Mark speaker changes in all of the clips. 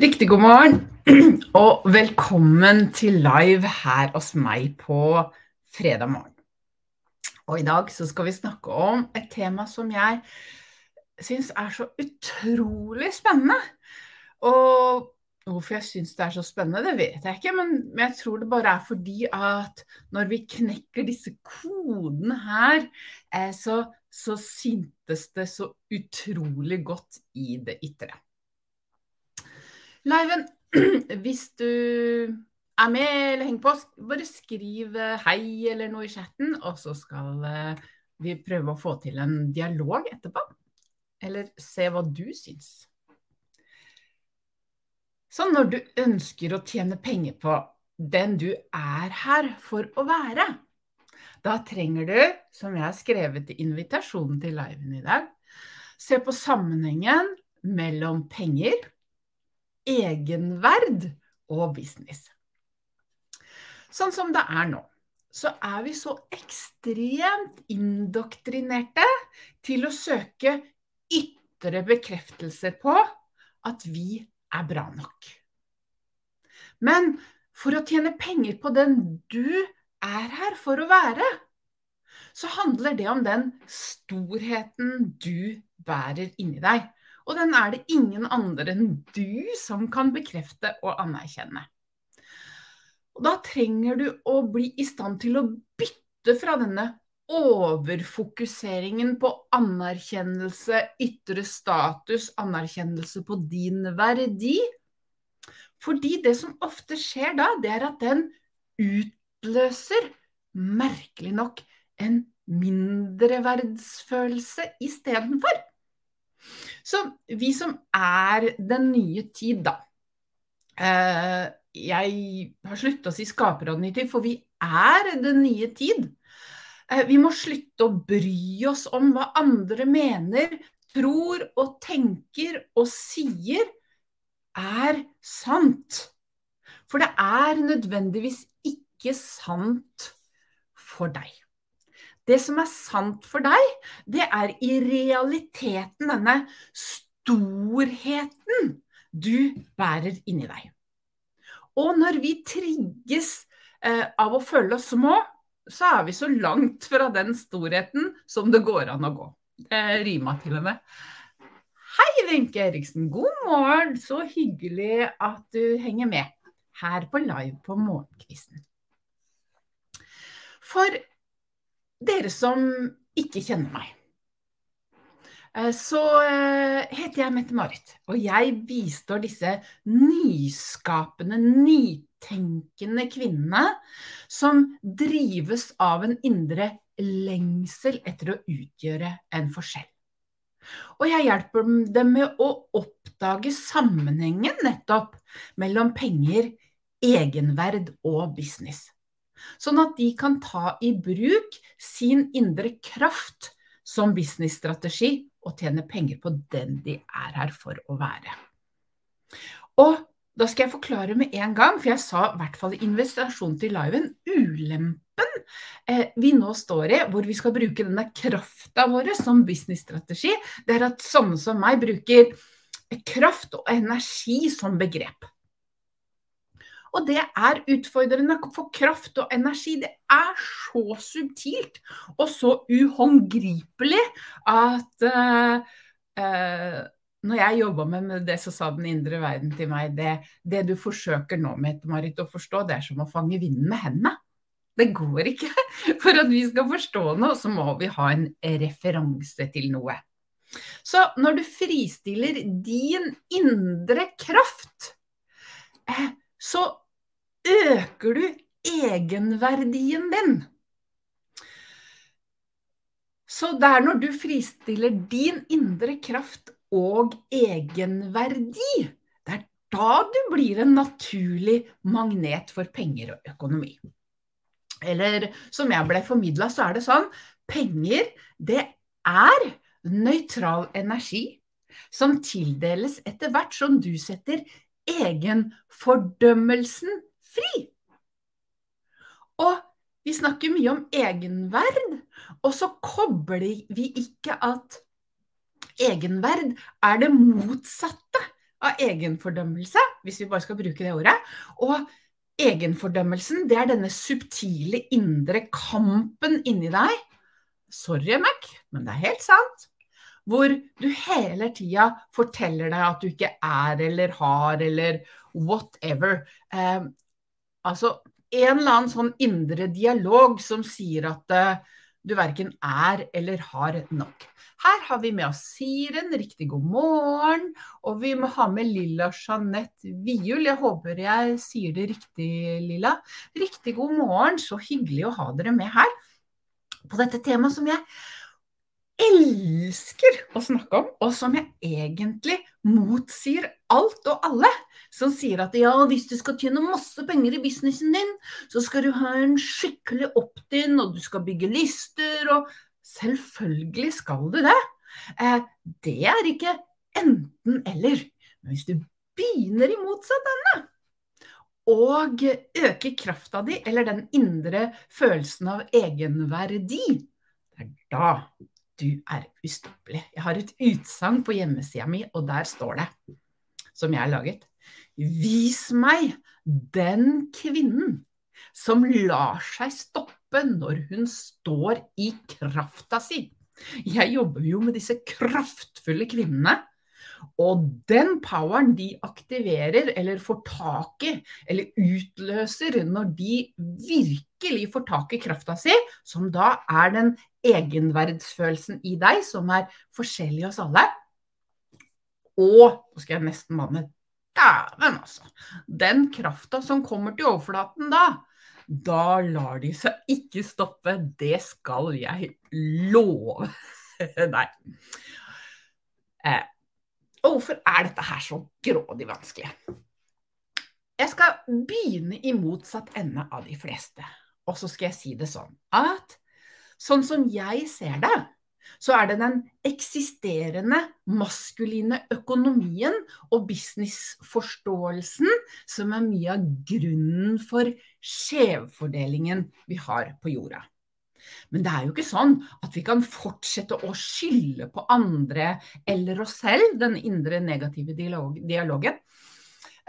Speaker 1: Riktig god morgen, og velkommen til live her hos meg på fredag morgen. Og i dag så skal vi snakke om et tema som jeg syns er så utrolig spennende. Og hvorfor jeg syns det er så spennende, det vet jeg ikke, men jeg tror det bare er fordi at når vi knekker disse kodene her, eh, så, så syntes det så utrolig godt i det ytre. Liven, hvis du er med eller henger på, bare skriv eh, hei eller noe i chatten, og så skal eh, vi prøve å få til en dialog etterpå. Eller se hva du syns. Så når du ønsker å tjene penger på den du er her for å være, da trenger du, som jeg har skrevet i invitasjonen til liven i dag, se på sammenhengen mellom penger egenverd og business. Sånn som det er nå, så er vi så ekstremt indoktrinerte til å søke ytre bekreftelser på at vi er bra nok. Men for å tjene penger på den du er her for å være, så handler det om den storheten du bærer inni deg. Og den er det ingen andre enn du som kan bekrefte og anerkjenne. Og da trenger du å bli i stand til å bytte fra denne overfokuseringen på anerkjennelse, ytre status, anerkjennelse på din verdi. Fordi det som ofte skjer da, det er at den utløser, merkelig nok, en mindreverdsfølelse istedenfor. Så vi som er den nye tid, da. Eh, jeg har slutta å si skaper av den nye tid, for vi er den nye tid. Eh, vi må slutte å bry oss om hva andre mener, tror og tenker og sier er sant. For det er nødvendigvis ikke sant for deg. Det som er sant for deg, det er i realiteten denne storheten du bærer inni deg. Og når vi trigges eh, av å føle oss små, så er vi så langt fra den storheten som det går an å gå. Det rima til og med. Hei, Wenche Eriksen. God morgen. Så hyggelig at du henger med her på live på Morgenkvisten. For dere som ikke kjenner meg. Eh, så eh, heter jeg Mette-Marit, og jeg bistår disse nyskapende, nytenkende kvinnene som drives av en indre lengsel etter å utgjøre en forskjell. Og jeg hjelper dem med å oppdage sammenhengen nettopp mellom penger, egenverd og business. Sånn at de kan ta i bruk sin indre kraft som businessstrategi og tjene penger på den de er her for å være. Og da skal jeg forklare med en gang, for jeg sa i hvert fall i invitasjon til liven, ulempen eh, vi nå står i, hvor vi skal bruke denne krafta vår som businessstrategi, det er at sånne som meg bruker kraft og energi som begrep. Og det er utfordrende, for kraft og energi det er så subtilt og så uhåndgripelig at uh, uh, når jeg jobba med det, så sa den indre verden til meg det, det du forsøker nå, Mette-Marit, å forstå, det er som å fange vinden med hendene. Det går ikke. For at vi skal forstå noe, så må vi ha en referanse til noe. Så når du fristiller din indre kraft, eh, så øker du egenverdien din. Så det er når du fristiller din indre kraft og egenverdi, det er da du blir en naturlig magnet for penger og økonomi. Eller som jeg ble formidla, så er det sånn penger, det er nøytral energi som tildeles etter hvert som du setter egenfordømmelsen fri. Og vi snakker mye om egenverd, og så kobler vi ikke at egenverd er det motsatte av egenfordømmelse, hvis vi bare skal bruke det ordet. Og egenfordømmelsen, det er denne subtile indre kampen inni deg. Sorry, Mac, men det er helt sant. Hvor du hele tida forteller deg at du ikke er eller har eller whatever. Altså en eller annen sånn indre dialog som sier at uh, du verken er eller har nok. Her har vi med oss Siren, riktig god morgen. Og vi må ha med Lilla Jeanette Viul. Jeg håper jeg sier det riktig, Lilla. Riktig god morgen, så hyggelig å ha dere med her på dette temaet som jeg elsker å snakke om, og som jeg egentlig motsier alt og alle som sier at ja, hvis du skal tjene masse penger i businessen din, så skal du ha en skikkelig opt-in, og du skal bygge lister, og selvfølgelig skal du det. Eh, det er ikke enten-eller. Men hvis du begynner i motsatt ende, og øker krafta di, eller den indre følelsen av egenverdi, det er da du er ustoppelig. Jeg har et utsagn på hjemmesida mi, og der står det, som jeg har laget Vis meg den kvinnen som lar seg stoppe når hun står i krafta si. Jeg jobber jo med disse kraftfulle kvinnene. Og den poweren de aktiverer eller får tak i, eller utløser når de virkelig får tak i krafta si, som da er den egenverdsfølelsen i deg, som er forskjellig hos alle. Og nå skal jeg nesten manne Dæven, altså. Den krafta som kommer til overflaten da, da lar de seg ikke stoppe. Det skal jeg love. Nei. Eh, og hvorfor er dette her så grådig vanskelig? Jeg skal begynne i motsatt ende av de fleste. Og så skal jeg si det sånn at sånn som jeg ser det, så er det den eksisterende maskuline økonomien og businessforståelsen som er mye av grunnen for skjevfordelingen vi har på jorda. Men det er jo ikke sånn at vi kan fortsette å skylde på andre eller oss selv, den indre negative dialogen.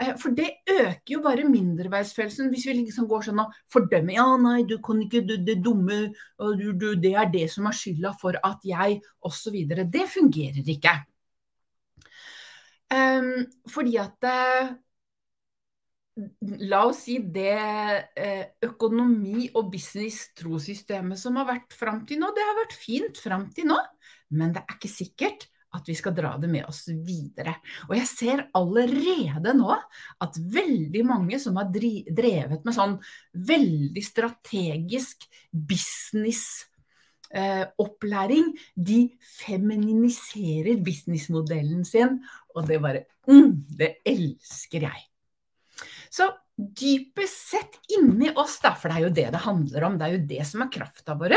Speaker 1: Eh, for det øker jo bare mindreverdsfølelsen hvis vi liksom går sånn og fordømmer. Ja, nei, du kan ikke, du, det dumme, du, du, det er det som er skylda for at jeg, osv. Det fungerer ikke. Um, fordi at uh, La oss si det uh, økonomi- og business-trosystemet som har vært fram til nå, det har vært fint fram til nå, men det er ikke sikkert at vi skal dra det med oss videre. Og jeg ser allerede nå at veldig mange som har drevet med sånn veldig strategisk businessopplæring, eh, de feminiserer businessmodellen sin, og det bare mm, Det elsker jeg. Så dypest sett inni oss, da, for det er jo det det handler om, det er jo det som er krafta vår,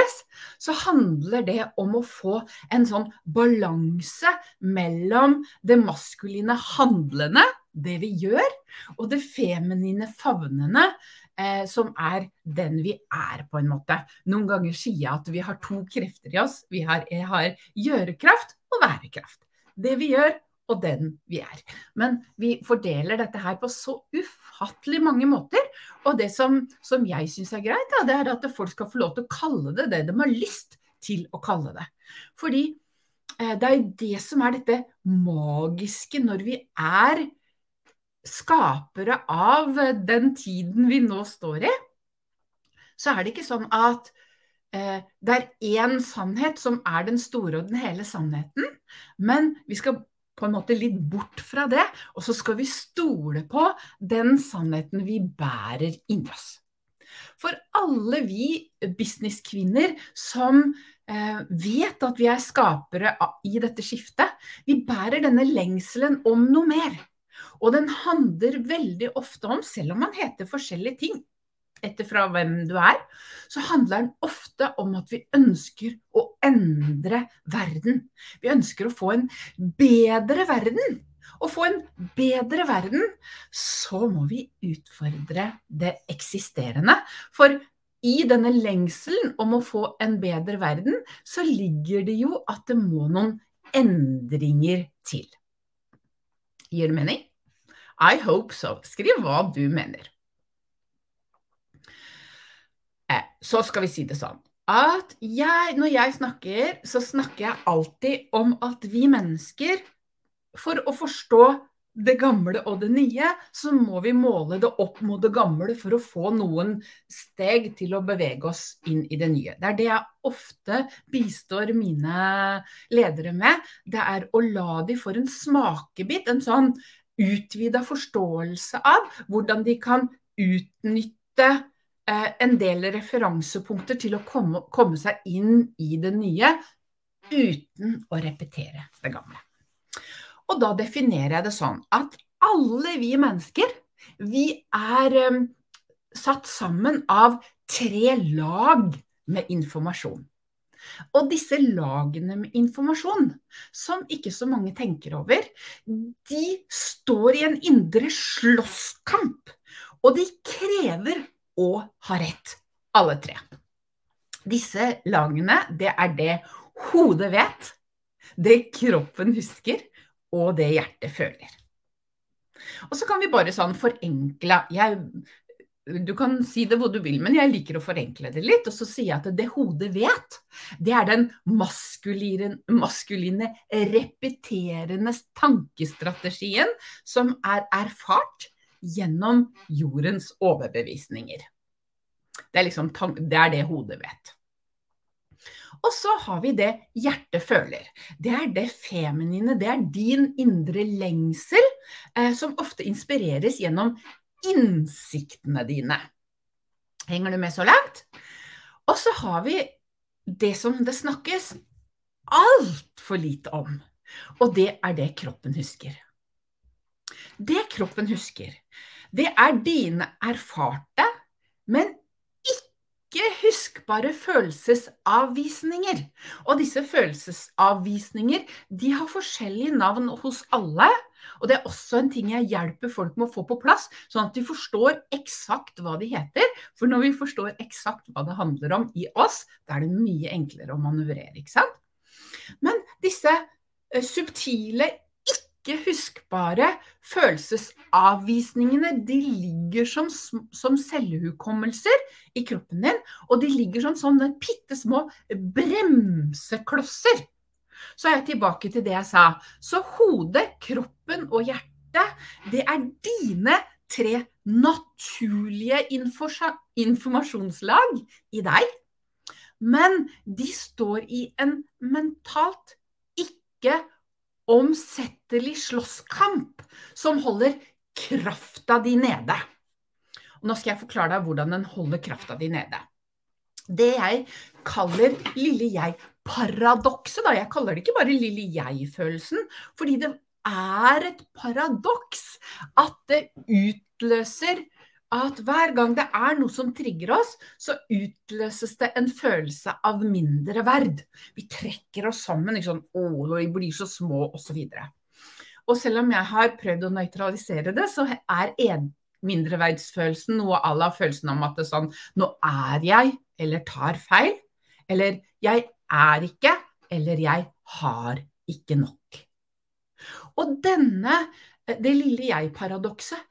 Speaker 1: så handler det om å få en sånn balanse mellom det maskuline handlende, det vi gjør, og det feminine favnende, eh, som er den vi er, på en måte. Noen ganger sier jeg at vi har to krefter i oss. Vi har, har gjørekraft og værekraft. Det vi gjør, og den vi er. Men vi fordeler dette her på så ufattelig mange måter. Og det som, som jeg syns er greit, da, det er at folk skal få lov til å kalle det det de har lyst til å kalle det. Fordi eh, det er det som er dette magiske når vi er skapere av den tiden vi nå står i. Så er det ikke sånn at eh, det er én sannhet som er den store og den hele sannheten. Men vi skal på en måte litt bort fra det, og så skal vi stole på den sannheten vi bærer inni oss. For alle vi businesskvinner som eh, vet at vi er skapere i dette skiftet, vi bærer denne lengselen om noe mer. Og den handler veldig ofte om, selv om man heter forskjellige ting, etter fra hvem du er, så handler den ofte om at vi ønsker å endre verden. Vi ønsker å få en bedre verden. Å få en bedre verden, så må vi utfordre det eksisterende. For i denne lengselen om å få en bedre verden, så ligger det jo at det må noen endringer til. Gir det mening? I hope so. Skriv hva du mener. Eh, så skal vi si det sånn at jeg, når jeg snakker, så snakker jeg alltid om at vi mennesker, for å forstå det gamle og det nye, så må vi måle det opp mot det gamle for å få noen steg til å bevege oss inn i det nye. Det er det jeg ofte bistår mine ledere med. Det er å la de få en smakebit, en sånn utvida forståelse av hvordan de kan utnytte en del referansepunkter til å komme, komme seg inn i det nye uten å repetere det gamle. Og da definerer jeg det sånn at alle vi mennesker, vi er um, satt sammen av tre lag med informasjon. Og disse lagene med informasjon, som ikke så mange tenker over, de står i en indre slåsskamp. Og de krever å ha rett, alle tre. Disse lagene, det er det hodet vet, det kroppen husker, og det hjertet føler. Og så kan vi bare sånn forenkle jeg, Du kan si det hvor du vil, men jeg liker å forenkle det litt. Og så sier jeg at det hodet vet, det er den maskuline, maskuline repeterende tankestrategien som er erfart gjennom jordens overbevisninger. Det er, liksom, det, er det hodet vet. Og så har vi det hjertet føler. Det er det feminine, det er din indre lengsel, eh, som ofte inspireres gjennom innsiktene dine. Henger du med så langt? Og så har vi det som det snakkes altfor lite om, og det er det kroppen husker. Det kroppen husker, det er dine erfarte, men ikke huskbare følelsesavvisninger. Og disse følelsesavvisninger de har forskjellige navn hos alle. Og det er også en ting jeg hjelper folk med å få på plass, sånn at de forstår eksakt hva de heter. For når vi forstår eksakt hva det handler om i oss, da er det mye enklere å manøvrere, ikke sant? Men disse uh, subtile ikke huskbare følelsesavvisningene de ligger som, som cellehukommelser i kroppen din, og de ligger som sånne bitte små bremseklosser. Så er jeg tilbake til det jeg sa. Så hodet, kroppen og hjertet, det er dine tre naturlige informasjonslag i deg. Men de står i en mentalt ikke omsettelig slåsskamp som holder krafta di nede. Og nå skal jeg forklare deg hvordan den holder krafta di nede. Det jeg kaller lille jeg-paradokset, da. Jeg kaller det ikke bare lille jeg-følelsen, fordi det er et paradoks at det utløser at hver gang det er noe som trigger oss, så utløses det en følelse av mindre verd. Vi trekker oss sammen. Ikke sånn, å, vi blir så små, osv. Og, og selv om jeg har prøvd å nøytralisere det, så er en mindreverdsfølelsen noe à la følelsen om at det er sånn Nå er jeg, eller tar feil. Eller jeg er ikke, eller jeg har ikke nok. Og denne, det lille jeg-paradokset,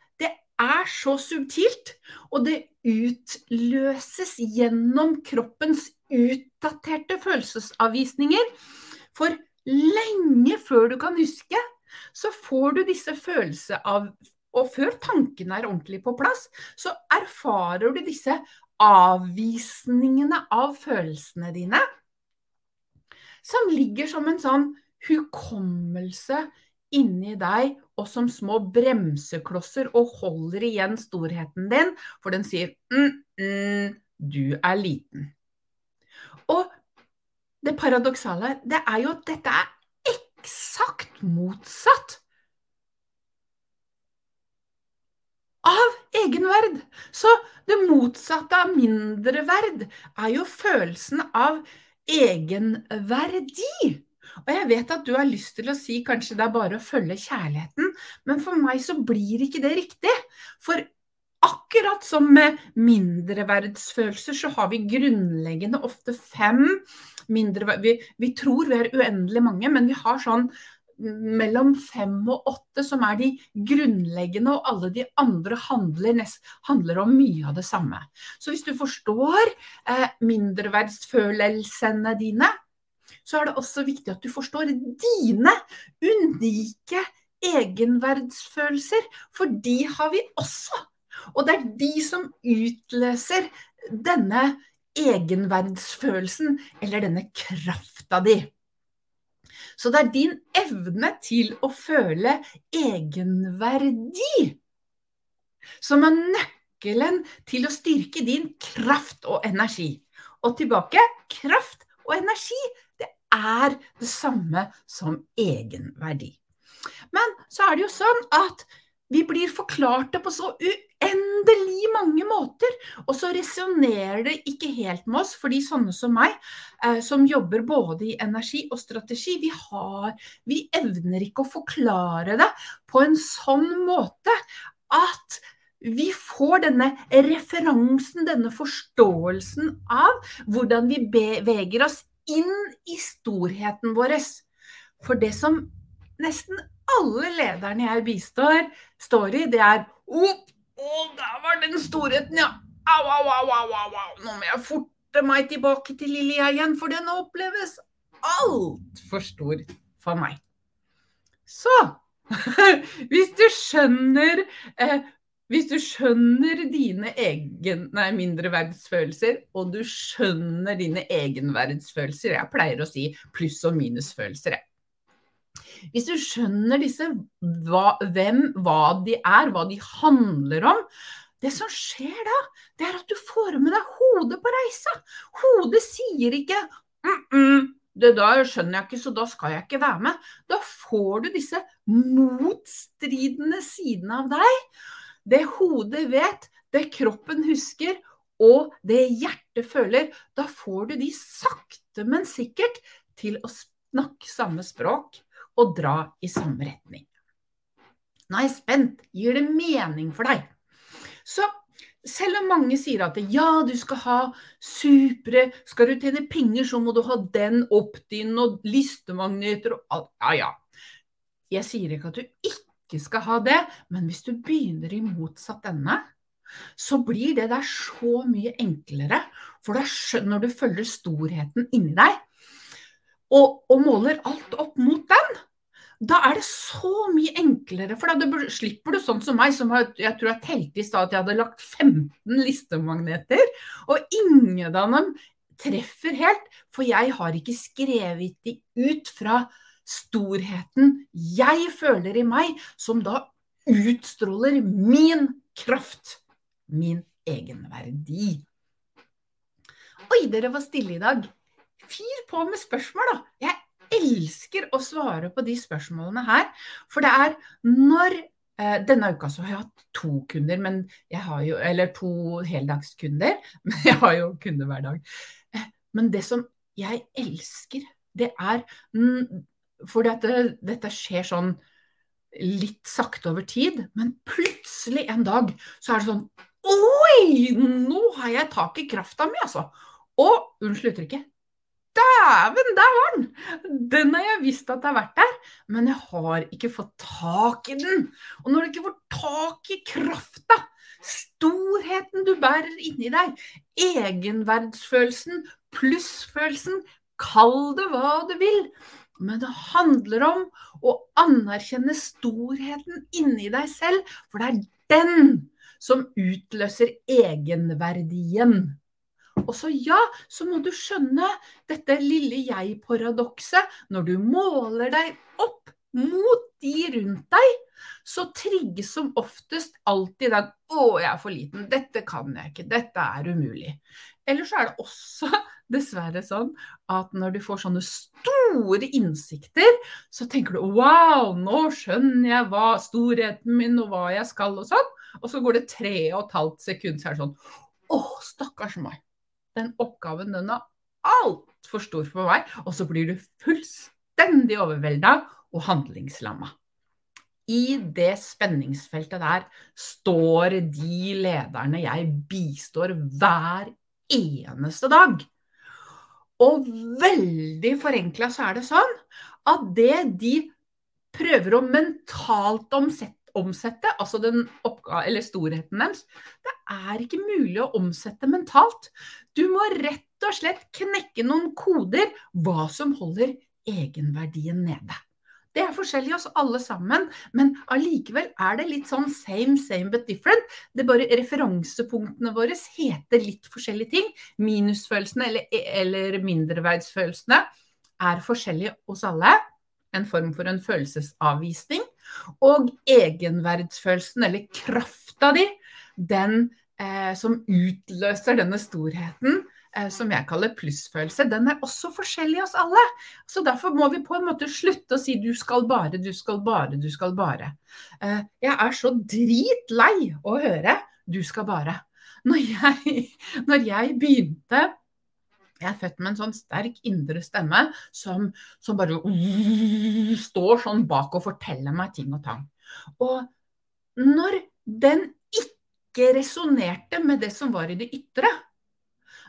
Speaker 1: er så subtilt, og det utløses gjennom kroppens utdaterte følelsesavvisninger. For lenge før du kan huske, så får du disse følelsene av Og før tankene er ordentlig på plass, så erfarer du disse avvisningene av følelsene dine, som ligger som en sånn hukommelse inni deg og som små bremseklosser og holder igjen storheten din, for den sier mm, mm, du er liten. Og det paradoksale, det er jo at dette er eksakt motsatt av egenverd. Så det motsatte av mindreverd er jo følelsen av egenverdi. Og jeg vet at du har lyst til å si kanskje det er bare å følge kjærligheten, men for meg så blir ikke det riktig. For akkurat som med mindreverdsfølelser, så har vi grunnleggende ofte fem mindreverd... Vi, vi tror vi er uendelig mange, men vi har sånn mellom fem og åtte som er de grunnleggende, og alle de andre handler, nest, handler om mye av det samme. Så hvis du forstår eh, mindreverdsfølelsene dine, så er det også viktig at du forstår dine unike egenverdsfølelser, for de har vi også. Og det er de som utløser denne egenverdsfølelsen, eller denne krafta di. Så det er din evne til å føle egenverdi som er nøkkelen til å styrke din kraft og energi. Og tilbake kraft og energi, er det samme som egenverdi. Men så er det jo sånn at vi blir forklart det på så uendelig mange måter, og så resonnerer det ikke helt med oss, fordi sånne som meg, eh, som jobber både i energi og strategi, vi, har, vi evner ikke å forklare det på en sånn måte at vi får denne referansen, denne forståelsen av hvordan vi beveger oss inn i storheten vår. For det som nesten alle lederne jeg bistår, står i, det er Å, der var den storheten, ja! Au, au, au, au, au, au. Nå må jeg forte meg tilbake til lille jeg igjen, for den oppleves altfor stor for meg. Så hvis du skjønner eh, hvis du skjønner dine egen, nei, mindreverdsfølelser, og du skjønner dine egenverdsfølelser Jeg pleier å si pluss- og minusfølelser, jeg. Hvis du skjønner disse, hva, hvem, hva de er, hva de handler om, det som skjer da, det er at du får med deg hodet på reisa. Hodet sier ikke mm -mm, det da skjønner jeg ikke, så da skal jeg ikke være med. Da får du disse motstridende sidene av deg. Det hodet vet, det kroppen husker, og det hjertet føler. Da får du de sakte, men sikkert til å snakke samme språk og dra i samme retning. Nå er jeg spent. Gir det mening for deg? Så selv om mange sier at ja, du skal ha supre, skal du tjene penger, så må du ha den opp din, og listemagneter og alt. Ja, ja. Jeg sier ikke at du ikke skal ha det, men hvis du begynner i motsatt ende, så blir det der så mye enklere. For når du følger storheten inni deg, og, og måler alt opp mot den, da er det så mye enklere. For da slipper du sånn som meg, som jeg tror jeg telte i stad at jeg hadde lagt 15 listemagneter, og ingen av dem treffer helt, for jeg har ikke skrevet de ut fra storheten jeg føler i meg, som da utstråler min kraft, min egenverdi. Oi, dere var stille i dag. Fyr på med spørsmål, da. Jeg elsker å svare på de spørsmålene her. For det er når eh, Denne uka så har jeg hatt to kunder, men jeg har jo, eller to heldagskunder. Men jeg har jo kunder hver dag. Eh, men det som jeg elsker, det er For dette, dette skjer sånn litt sakte over tid, men plutselig en dag så er det sånn Oi! Nå har jeg tak i krafta mi, altså. Og unnskyld uttrykket, Dæven, der var den! Den har jeg visst at det har vært der, men jeg har ikke fått tak i den. Og når du ikke får tak i krafta, storheten du bærer inni deg, egenverdsfølelsen, plussfølelsen, kall det hva du vil, men det handler om å anerkjenne storheten inni deg selv, for det er den som utløser egenverdien. Og så ja, så må du skjønne dette lille jeg-paradokset. Når du måler deg opp mot de rundt deg, så trigges som oftest alltid den 'Å, jeg er for liten. Dette kan jeg ikke. Dette er umulig'. Eller så er det også dessverre sånn at når du får sånne store innsikter, så tenker du 'wow, nå skjønner jeg hva storheten min og hva jeg skal' og sånn. Og så går det tre og et halvt sekund, så er det sånn 'Å, stakkars meg' den oppgaven den er altfor stor for meg. Og så blir du fullstendig overvelda og handlingslamma. I det spenningsfeltet der står de lederne jeg bistår hver eneste dag. Og veldig forenkla så er det sånn at det de prøver å mentalt omsette, omsette altså den eller storheten deres. Det er ikke mulig å omsette mentalt. Du må rett og slett knekke noen koder hva som holder egenverdien nede. Det er forskjellig oss alle sammen, men allikevel er det litt sånn same, same but different. Det er bare Referansepunktene våre heter litt forskjellige ting. Minusfølelsene eller, eller mindreverdsfølelsene er forskjellige hos alle. En form for en følelsesavvisning. Og egenverdsfølelsen, eller krafta di, den eh, som utløser denne storheten, som jeg kaller plussfølelse, den er også forskjellig hos alle. Så derfor må vi på en måte slutte å si du skal bare, du skal bare, du skal bare. Eh, jeg er så dritlei å høre du skal bare. Når jeg, når jeg begynte jeg er født med en sånn sterk indre stemme som, som bare står sånn bak og forteller meg ting og tang. Og når den ikke resonnerte med det som var i det ytre,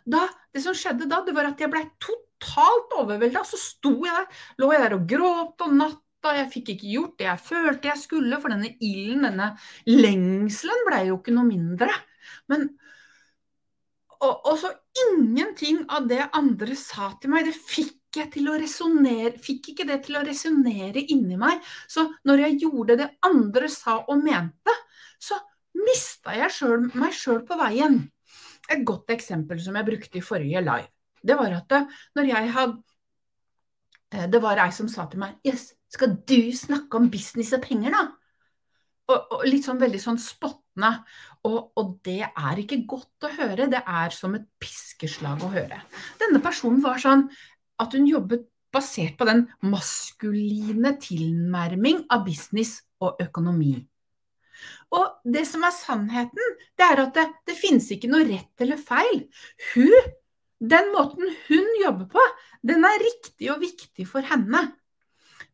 Speaker 1: da, det som skjedde da, det var at jeg ble totalt overvelda. Så sto jeg der, lå jeg der og gråt om natta. Jeg fikk ikke gjort det jeg følte jeg skulle, for denne ilden, denne lengselen, ble jo ikke noe mindre. Men og, og, så ingenting av det andre sa til meg, det fikk jeg til å resonnere Fikk ikke det til å resonnere inni meg. Så når jeg gjorde det andre sa og mente, så mista jeg selv, meg sjøl på veien. Et godt eksempel som jeg brukte i forrige live, det var at det, når jeg hadde eh, Det var ei som sa til meg Yes, skal du snakke om business og penger, da? Og, og litt sånn veldig sånn spottende. Og, og, det er ikke godt å høre. Det er som et piskeslag å høre. Denne personen var sånn at hun jobbet basert på den maskuline tilnærming av business og økonomi. Og det som er sannheten, det er at det, det finnes ikke noe rett eller feil. Hun, den måten hun jobber på, den er riktig og viktig for henne.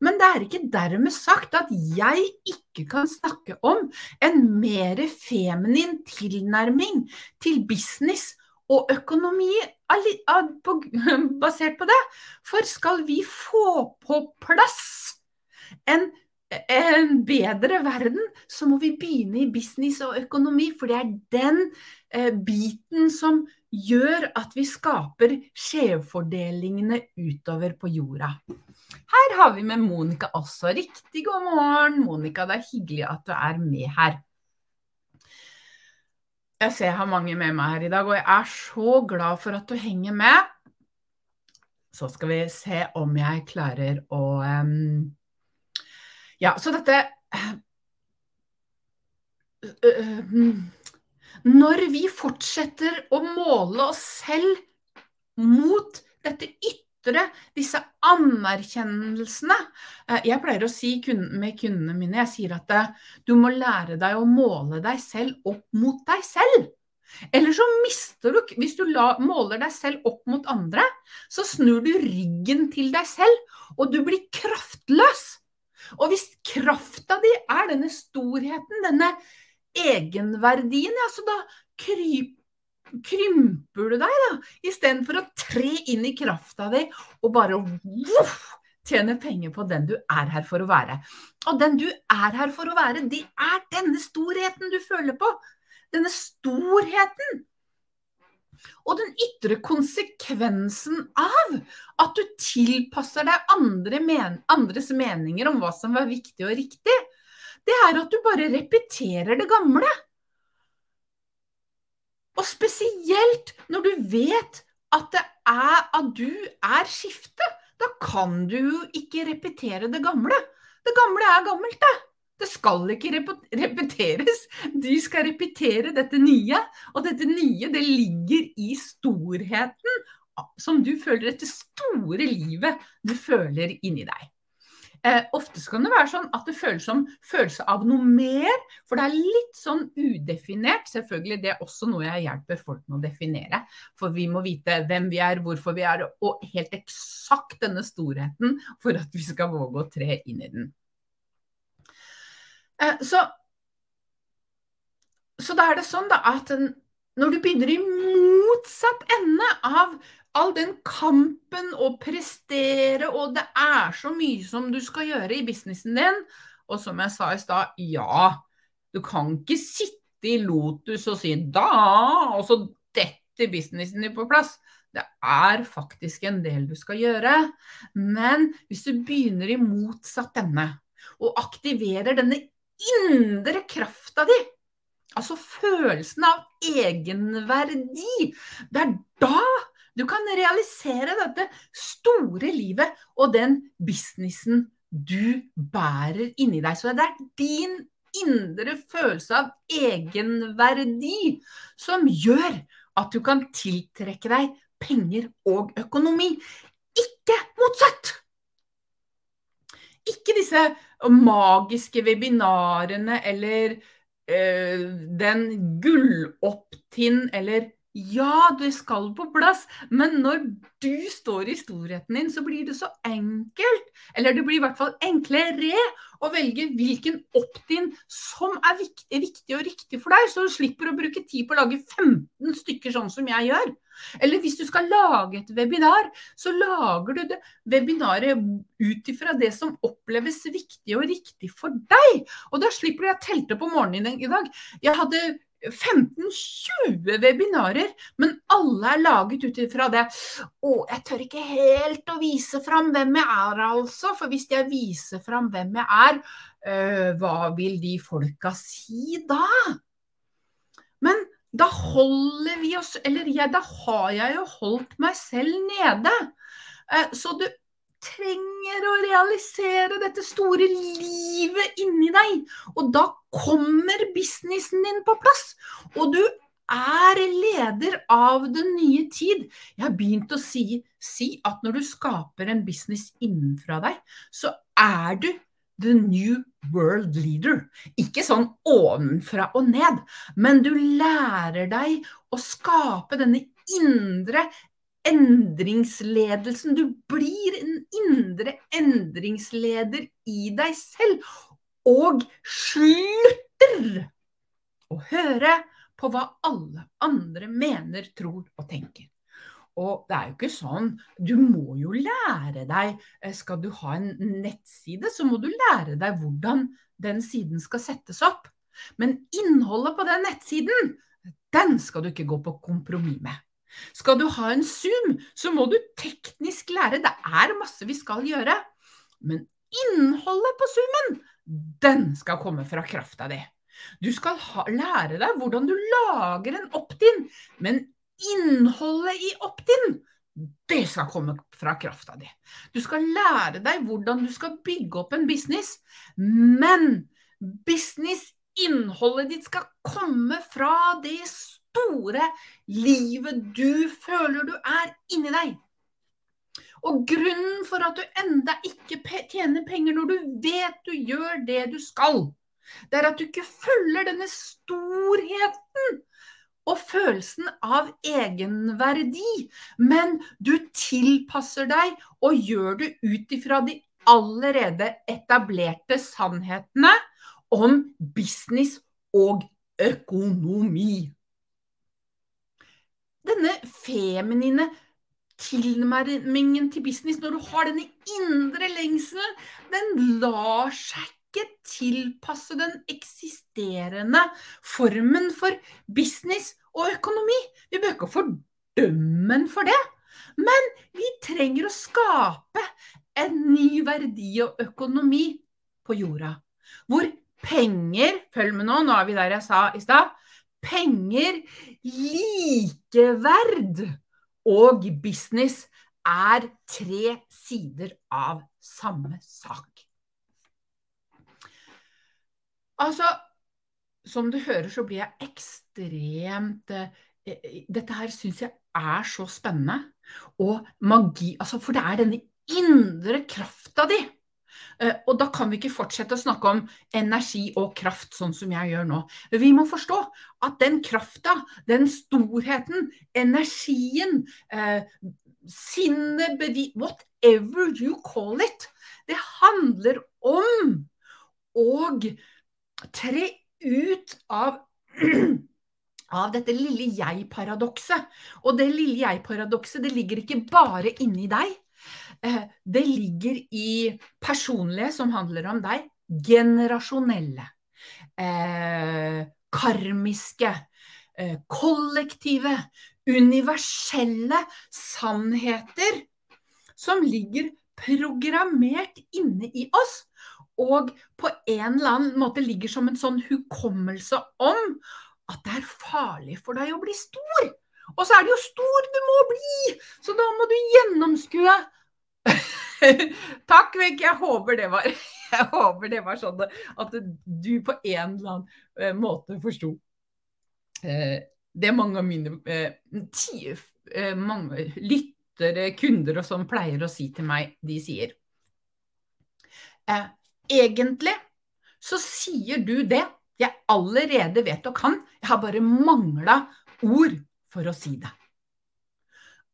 Speaker 1: Men det er ikke dermed sagt at jeg ikke kan snakke om en mer feminin tilnærming til business og økonomi basert på det. For skal vi få på plass en en bedre verden, så må vi begynne i business og økonomi. For det er den eh, biten som gjør at vi skaper skjevfordelingene utover på jorda. Her har vi med Monica også. Riktig god morgen, Monica. Det er hyggelig at du er med her. Jeg ser jeg har mange med meg her i dag, og jeg er så glad for at du henger med. Så skal vi se om jeg klarer å um, ja, så dette eh, eh, Når vi fortsetter å måle oss selv mot dette ytre, disse anerkjennelsene eh, Jeg pleier å si med kundene mine jeg sier at du må lære deg å måle deg selv opp mot deg selv. Eller så mister du Hvis du la, måler deg selv opp mot andre, så snur du ryggen til deg selv, og du blir kraftløs. Og hvis krafta di er denne storheten, denne egenverdien, ja, så da kryper krymper du deg, da. Istedenfor å tre inn i krafta di og bare voff, tjene penger på den du er her for å være. Og den du er her for å være, det er denne storheten du føler på. Denne storheten og den ytre konsekvensen av at du tilpasser deg andre men andres meninger om hva som var viktig og riktig, det er at du bare repeterer det gamle. Og spesielt når du vet at, det er, at du er skiftet. Da kan du jo ikke repetere det gamle. Det gamle er gammelt, det. Det skal ikke repeteres. Du skal repetere dette nye. Og dette nye, det ligger i storheten som du føler, dette store livet du føler inni deg. Eh, ofte kan det være sånn at det føles som følelse av noe mer, for det er litt sånn udefinert. Selvfølgelig, det er også noe jeg hjelper folk med å definere. For vi må vite hvem vi er, hvorfor vi er, og helt eksakt denne storheten for at vi skal våge å tre inn i den. Eh, så, så da er det sånn da, at når du begynner i motsatt ende av all den kampen å prestere, og det er så mye som du skal gjøre i businessen din. Og som jeg sa i stad, ja, du kan ikke sitte i Lotus og si da, og så detter businessen din på plass. Det er faktisk en del du skal gjøre. Men hvis du begynner i motsatt ende, og aktiverer denne indre krafta di, altså følelsen av egenverdi, det er da du kan realisere dette store livet og den businessen du bærer inni deg. Så det er din indre følelse av egenverdi som gjør at du kan tiltrekke deg penger og økonomi. Ikke motsatt! Ikke disse magiske webinarene eller øh, den gullopptinn eller ja, det skal på plass, men når du står i storheten din, så blir det så enkelt, eller det blir i hvert fall enklere, å velge hvilken opt-in som er viktig, viktig, og riktig for deg, så du slipper å bruke tid på å lage 15 stykker sånn som jeg gjør. Eller hvis du skal lage et webinar, så lager du det webinaret ut ifra det som oppleves viktig og riktig for deg. Og da slipper du Jeg telte på morgenen i dag. Jeg hadde 15-20 webinarer, men alle er laget ut ifra det. Å, jeg tør ikke helt å vise fram hvem jeg er, altså. For hvis jeg viser fram hvem jeg er, øh, hva vil de folka si da? Men da holder vi oss Eller ja, da har jeg jo holdt meg selv nede. Eh, så du trenger å realisere dette store livet inni deg. Og da kommer businessen din på plass. Og du er leder av den nye tid. Jeg har begynt å si, si at når du skaper en business innenfra deg, så er du the new world leader. Ikke sånn ovenfra og ned, men du lærer deg å skape denne indre endringsledelsen. Du blir en indre endringsleder i deg selv. Og slutter å høre på hva alle andre mener, tror og tenker. Og det er jo ikke sånn. Du må jo lære deg eh, Skal du ha en nettside, så må du lære deg hvordan den siden skal settes opp. Men innholdet på den nettsiden, den skal du ikke gå på kompromiss med. Skal du ha en Zoom, så må du teknisk lære. Det er masse vi skal gjøre. Men innholdet på Zoomen, den skal komme fra krafta di. Du skal ha, lære deg hvordan du lager en opt-in, men innholdet i opt-in, det skal komme fra krafta di. Du skal lære deg hvordan du skal bygge opp en business, men business-innholdet ditt skal komme fra det store livet du føler du er inni deg. Og grunnen for at du enda ikke tjener penger når du vet du gjør det du skal, det er at du ikke følger denne storheten og følelsen av egenverdi, men du tilpasser deg og gjør det ut ifra de allerede etablerte sannhetene om business og økonomi denne feminine tilnærmingen til business, når du har denne indre lengselen, den lar seg ikke tilpasse den eksisterende formen for business og økonomi. Vi bør ikke fordømme den for det, men vi trenger å skape en ny verdi og økonomi på jorda. Hvor penger Følg med nå, nå er vi der jeg sa i stad penger, likeverd og business er tre sider av samme sak. Altså, som du hører, så blir jeg ekstremt eh, eh, Dette her syns jeg er så spennende. Og magi Altså, for det er denne indre krafta di og da kan vi ikke fortsette å snakke om energi og kraft sånn som jeg gjør nå. Vi må forstå at den krafta, den storheten, energien, eh, sinnet, whatever you call it, det handler om å tre ut av av dette lille jeg-paradokset. Og det lille jeg-paradokset, ligger ikke bare inni deg. Eh, det ligger i personlige, som handler om deg, generasjonelle, eh, karmiske, eh, kollektive, universelle sannheter som ligger programmert inne i oss, og på en eller annen måte ligger som en sånn hukommelse om at det er farlig for deg å bli stor. Og så er det jo stor du må bli, så da må du gjennomskue. Takk, Vegg. Jeg håper det var jeg håper det var sånn at du på en eller annen eh, måte forsto. Eh, det mange av mine eh, ti, mange lyttere, kunder og sånn pleier å si til meg, de sier Egentlig så sier du det jeg allerede vet og kan, jeg har bare mangla ord for å si det.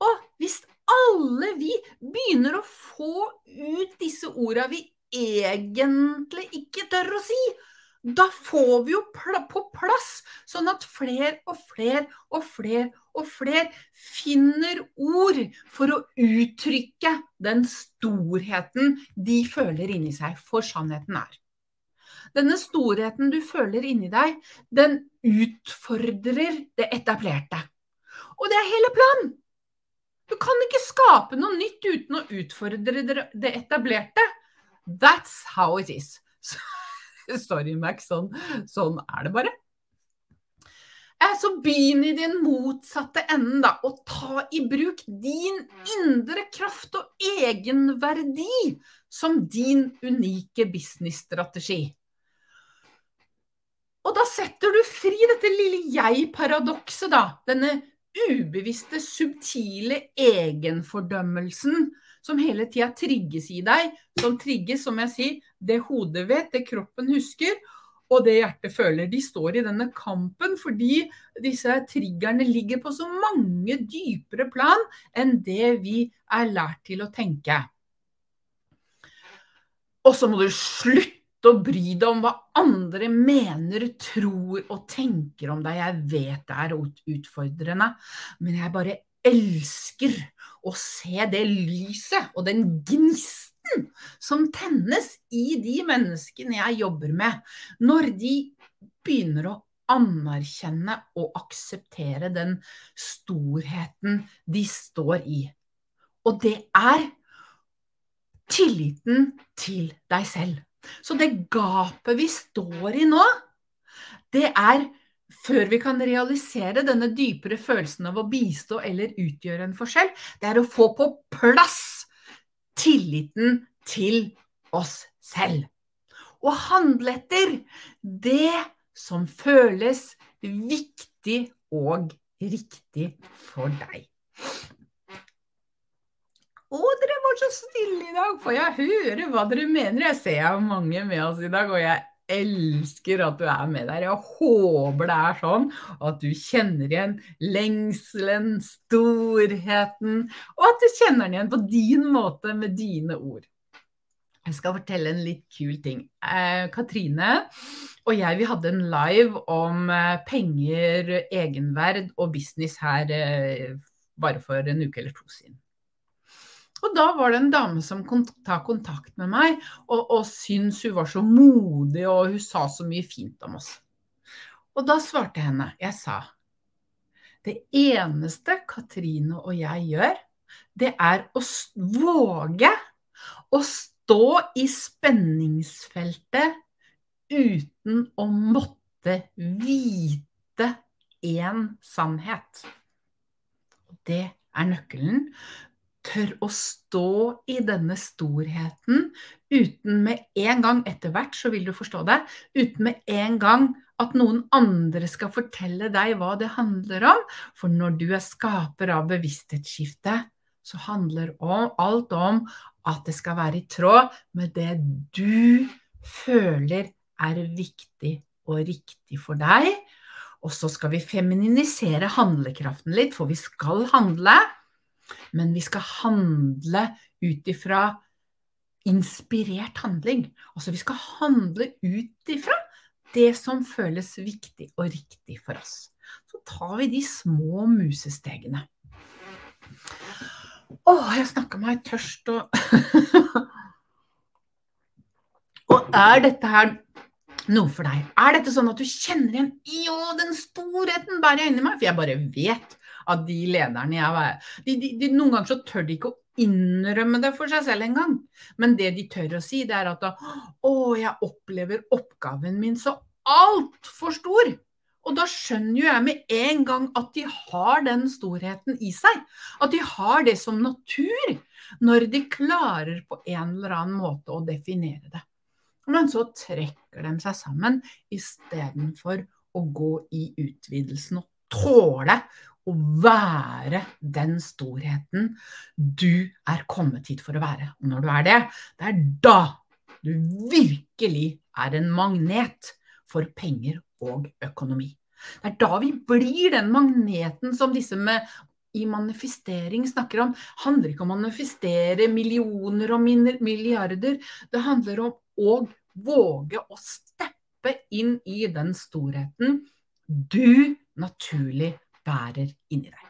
Speaker 1: Og hvis alle vi begynner å få ut disse orda vi egentlig ikke tør å si, da får vi jo på plass, sånn at fler og fler og fler og fler finner ord for å uttrykke den storheten de føler inni seg. For sannheten er denne storheten du føler inni deg, den utfordrer det etablerte. Og det er hele planen! Du kan ikke skape noe nytt uten å utfordre det etablerte. That's how it is. Sorry, Max, sånn, sånn er det bare. Eh, så begynn i den motsatte enden, da, og ta i bruk din indre kraft og egenverdi som din unike businessstrategi. Og da setter du fri dette lille jeg-paradokset, da. Denne ubevisste, subtile egenfordømmelsen som hele tida trigges i deg. Som trigges, som jeg sier, det hodet vet, det kroppen husker, og det hjertet føler. De står i denne kampen fordi disse triggerne ligger på så mange dypere plan enn det vi er lært til å tenke. Og så må du slutte å bry deg om hva andre mener, tror og tenker om deg. Jeg vet det er utfordrende, men jeg bare elsker å se det lyset og den gnisten som tennes i de menneskene jeg jobber med, når de begynner å anerkjenne og akseptere den storheten de står i. Og det er tilliten til deg selv. Så det gapet vi står i nå, det er før vi kan realisere denne dypere følelsen av å bistå eller utgjøre en forskjell, det er å få på plass tilliten til oss selv. Og handle etter det som føles viktig og riktig for deg. Å, dere var så stille i dag, får jeg høre hva dere mener? Jeg ser jeg har mange med oss i dag, og jeg elsker at du er med der. Jeg håper det er sånn at du kjenner igjen lengselen, storheten, og at du kjenner den igjen på din måte med dine ord. Jeg skal fortelle en litt kul ting. Eh, Katrine og jeg vi hadde en live om eh, penger, egenverd og business her eh, bare for en uke eller to siden. Og da var det en dame som ta kontakt med meg og, og syntes hun var så modig, og hun sa så mye fint om oss. Og da svarte jeg henne, jeg sa det eneste Katrine og jeg gjør, det er å våge å stå i spenningsfeltet uten å måtte vite én sannhet. Det er nøkkelen tør å stå i denne storheten uten med en gang, etter hvert så vil du forstå det, uten med en gang at noen andre skal fortelle deg hva det handler om. For når du er skaper av bevissthetsskifte, så handler alt om at det skal være i tråd med det du føler er viktig og riktig for deg. Og så skal vi femininisere handlekraften litt, for vi skal handle. Men vi skal handle ut ifra inspirert handling. Altså vi skal handle ut ifra det som føles viktig og riktig for oss. så tar vi de små musestegene. Å, jeg snakka meg tørst og Og er dette her noe for deg? Er dette sånn at du kjenner igjen Jo, den storheten bærer jeg inni meg? For jeg bare vet at de lederne jeg var. de, de, de, Noen ganger så tør de ikke å innrømme det for seg selv engang. Men det de tør å si, det er at å, jeg opplever oppgaven min så altfor stor. Og da skjønner jo jeg med en gang at de har den storheten i seg. At de har det som natur, når de klarer på en eller annen måte å definere det. Men så trekker de seg sammen istedenfor å gå i utvidelsen og tåle å være den storheten du er kommet hit for å være. Og når du er det, det er da du virkelig er en magnet for penger og økonomi. Det er da vi blir den magneten som disse med i manifestering snakker om. Det handler ikke om å manifestere millioner og milliarder. Det handler om å våge å steppe inn i den storheten du naturlig bærer inni deg.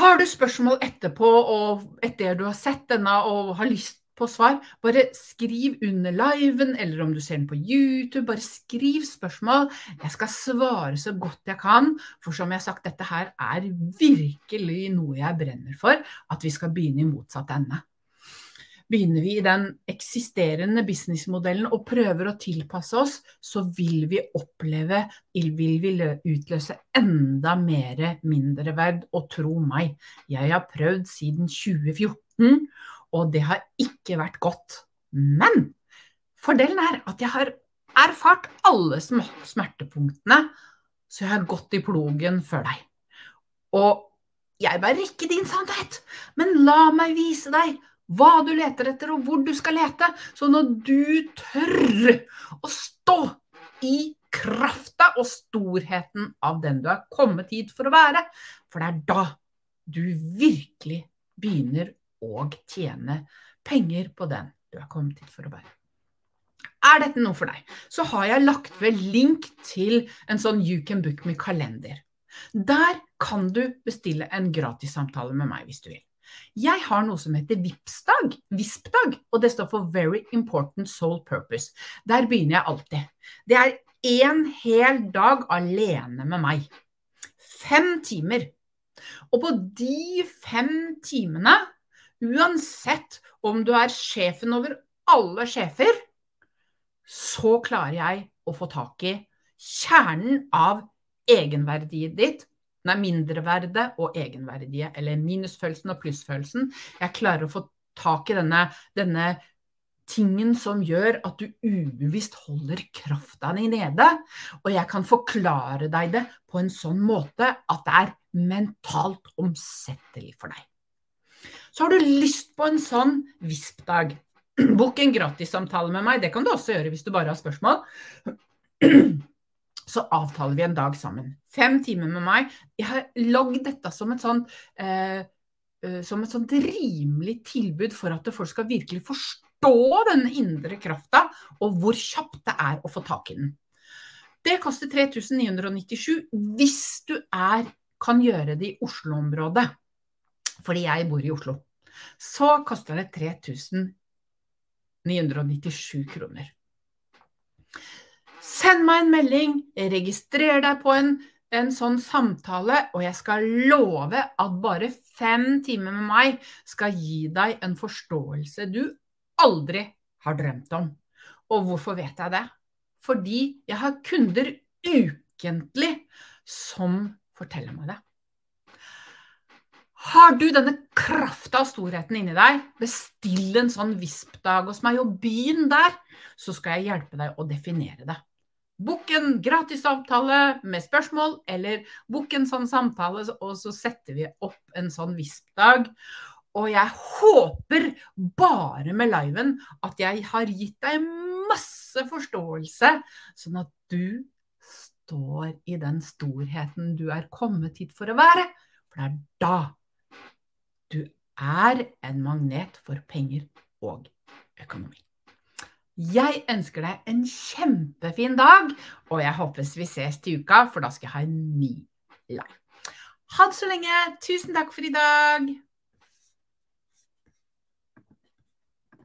Speaker 1: Har du spørsmål etterpå og etter du har sett denne og har lyst på svar, bare skriv under liven, eller om du ser den på YouTube, bare skriv spørsmål. Jeg skal svare så godt jeg kan, for som jeg har sagt, dette her er virkelig noe jeg brenner for, at vi skal begynne i motsatt ende begynner vi i den eksisterende businessmodellen og prøver å tilpasse oss, så vil vi oppleve, vil vi utløse enda mer mindreverd. Og tro meg, jeg har prøvd siden 2014, og det har ikke vært godt. Men fordelen er at jeg har erfart alle smertepunktene, så jeg har gått i plogen før deg. Og jeg bærer ikke din sannhet, men la meg vise deg hva du leter etter, og hvor du skal lete. Så når du tør å stå i krafta og storheten av den du er kommet hit for å være, for det er da du virkelig begynner å tjene penger på den du er kommet hit for å være. Er dette noe for deg, så har jeg lagt ved link til en sånn You can book me-kalender. Der kan du bestille en gratissamtale med meg hvis du vil. Jeg har noe som heter VIPS-dag, VISP-dag, og det står for Very Important Soul Purpose. Der begynner jeg alltid. Det er én hel dag alene med meg. Fem timer. Og på de fem timene, uansett om du er sjefen over alle sjefer, så klarer jeg å få tak i kjernen av egenverdiet ditt nei, mindreverdet og egenverdige, eller minusfølelsen og plussfølelsen. Jeg klarer å få tak i denne, denne tingen som gjør at du ubevisst holder krafta di nede. Og jeg kan forklare deg det på en sånn måte at det er mentalt omsettelig for deg. Så har du lyst på en sånn VISP-dag. Bok en gratissamtale med meg. Det kan du også gjøre hvis du bare har spørsmål så avtaler vi en dag sammen. Fem timer med meg. Jeg har lagd dette som et sånt eh, eh, som et sånt rimelig tilbud for at folk skal virkelig forstå denne indre krafta, og hvor kjapt det er å få tak i den. Det koster 3997 hvis du er, kan gjøre det i Oslo-området, fordi jeg bor i Oslo. Så koster det 3997 kroner. Send meg en melding, registrer deg på en, en sånn samtale, og jeg skal love at bare fem timer med meg skal gi deg en forståelse du aldri har drømt om. Og hvorfor vet jeg det? Fordi jeg har kunder ukentlig som forteller meg det. Har du denne krafta og storheten inni deg, bestill en sånn VISP-dag hos meg, og begynn der, så skal jeg hjelpe deg å definere det. Book en gratis med spørsmål, eller bukk en sånn samtale, og så setter vi opp en sånn VISP-dag. Og jeg håper bare med liven at jeg har gitt deg masse forståelse, sånn at du står i den storheten du er kommet hit for å være. For det er da du er en magnet for penger og økonomi. Jeg ønsker deg en kjempefin dag, og jeg håper vi ses til uka, for da skal jeg ha en ny live. Ha det så lenge. Tusen takk for i dag.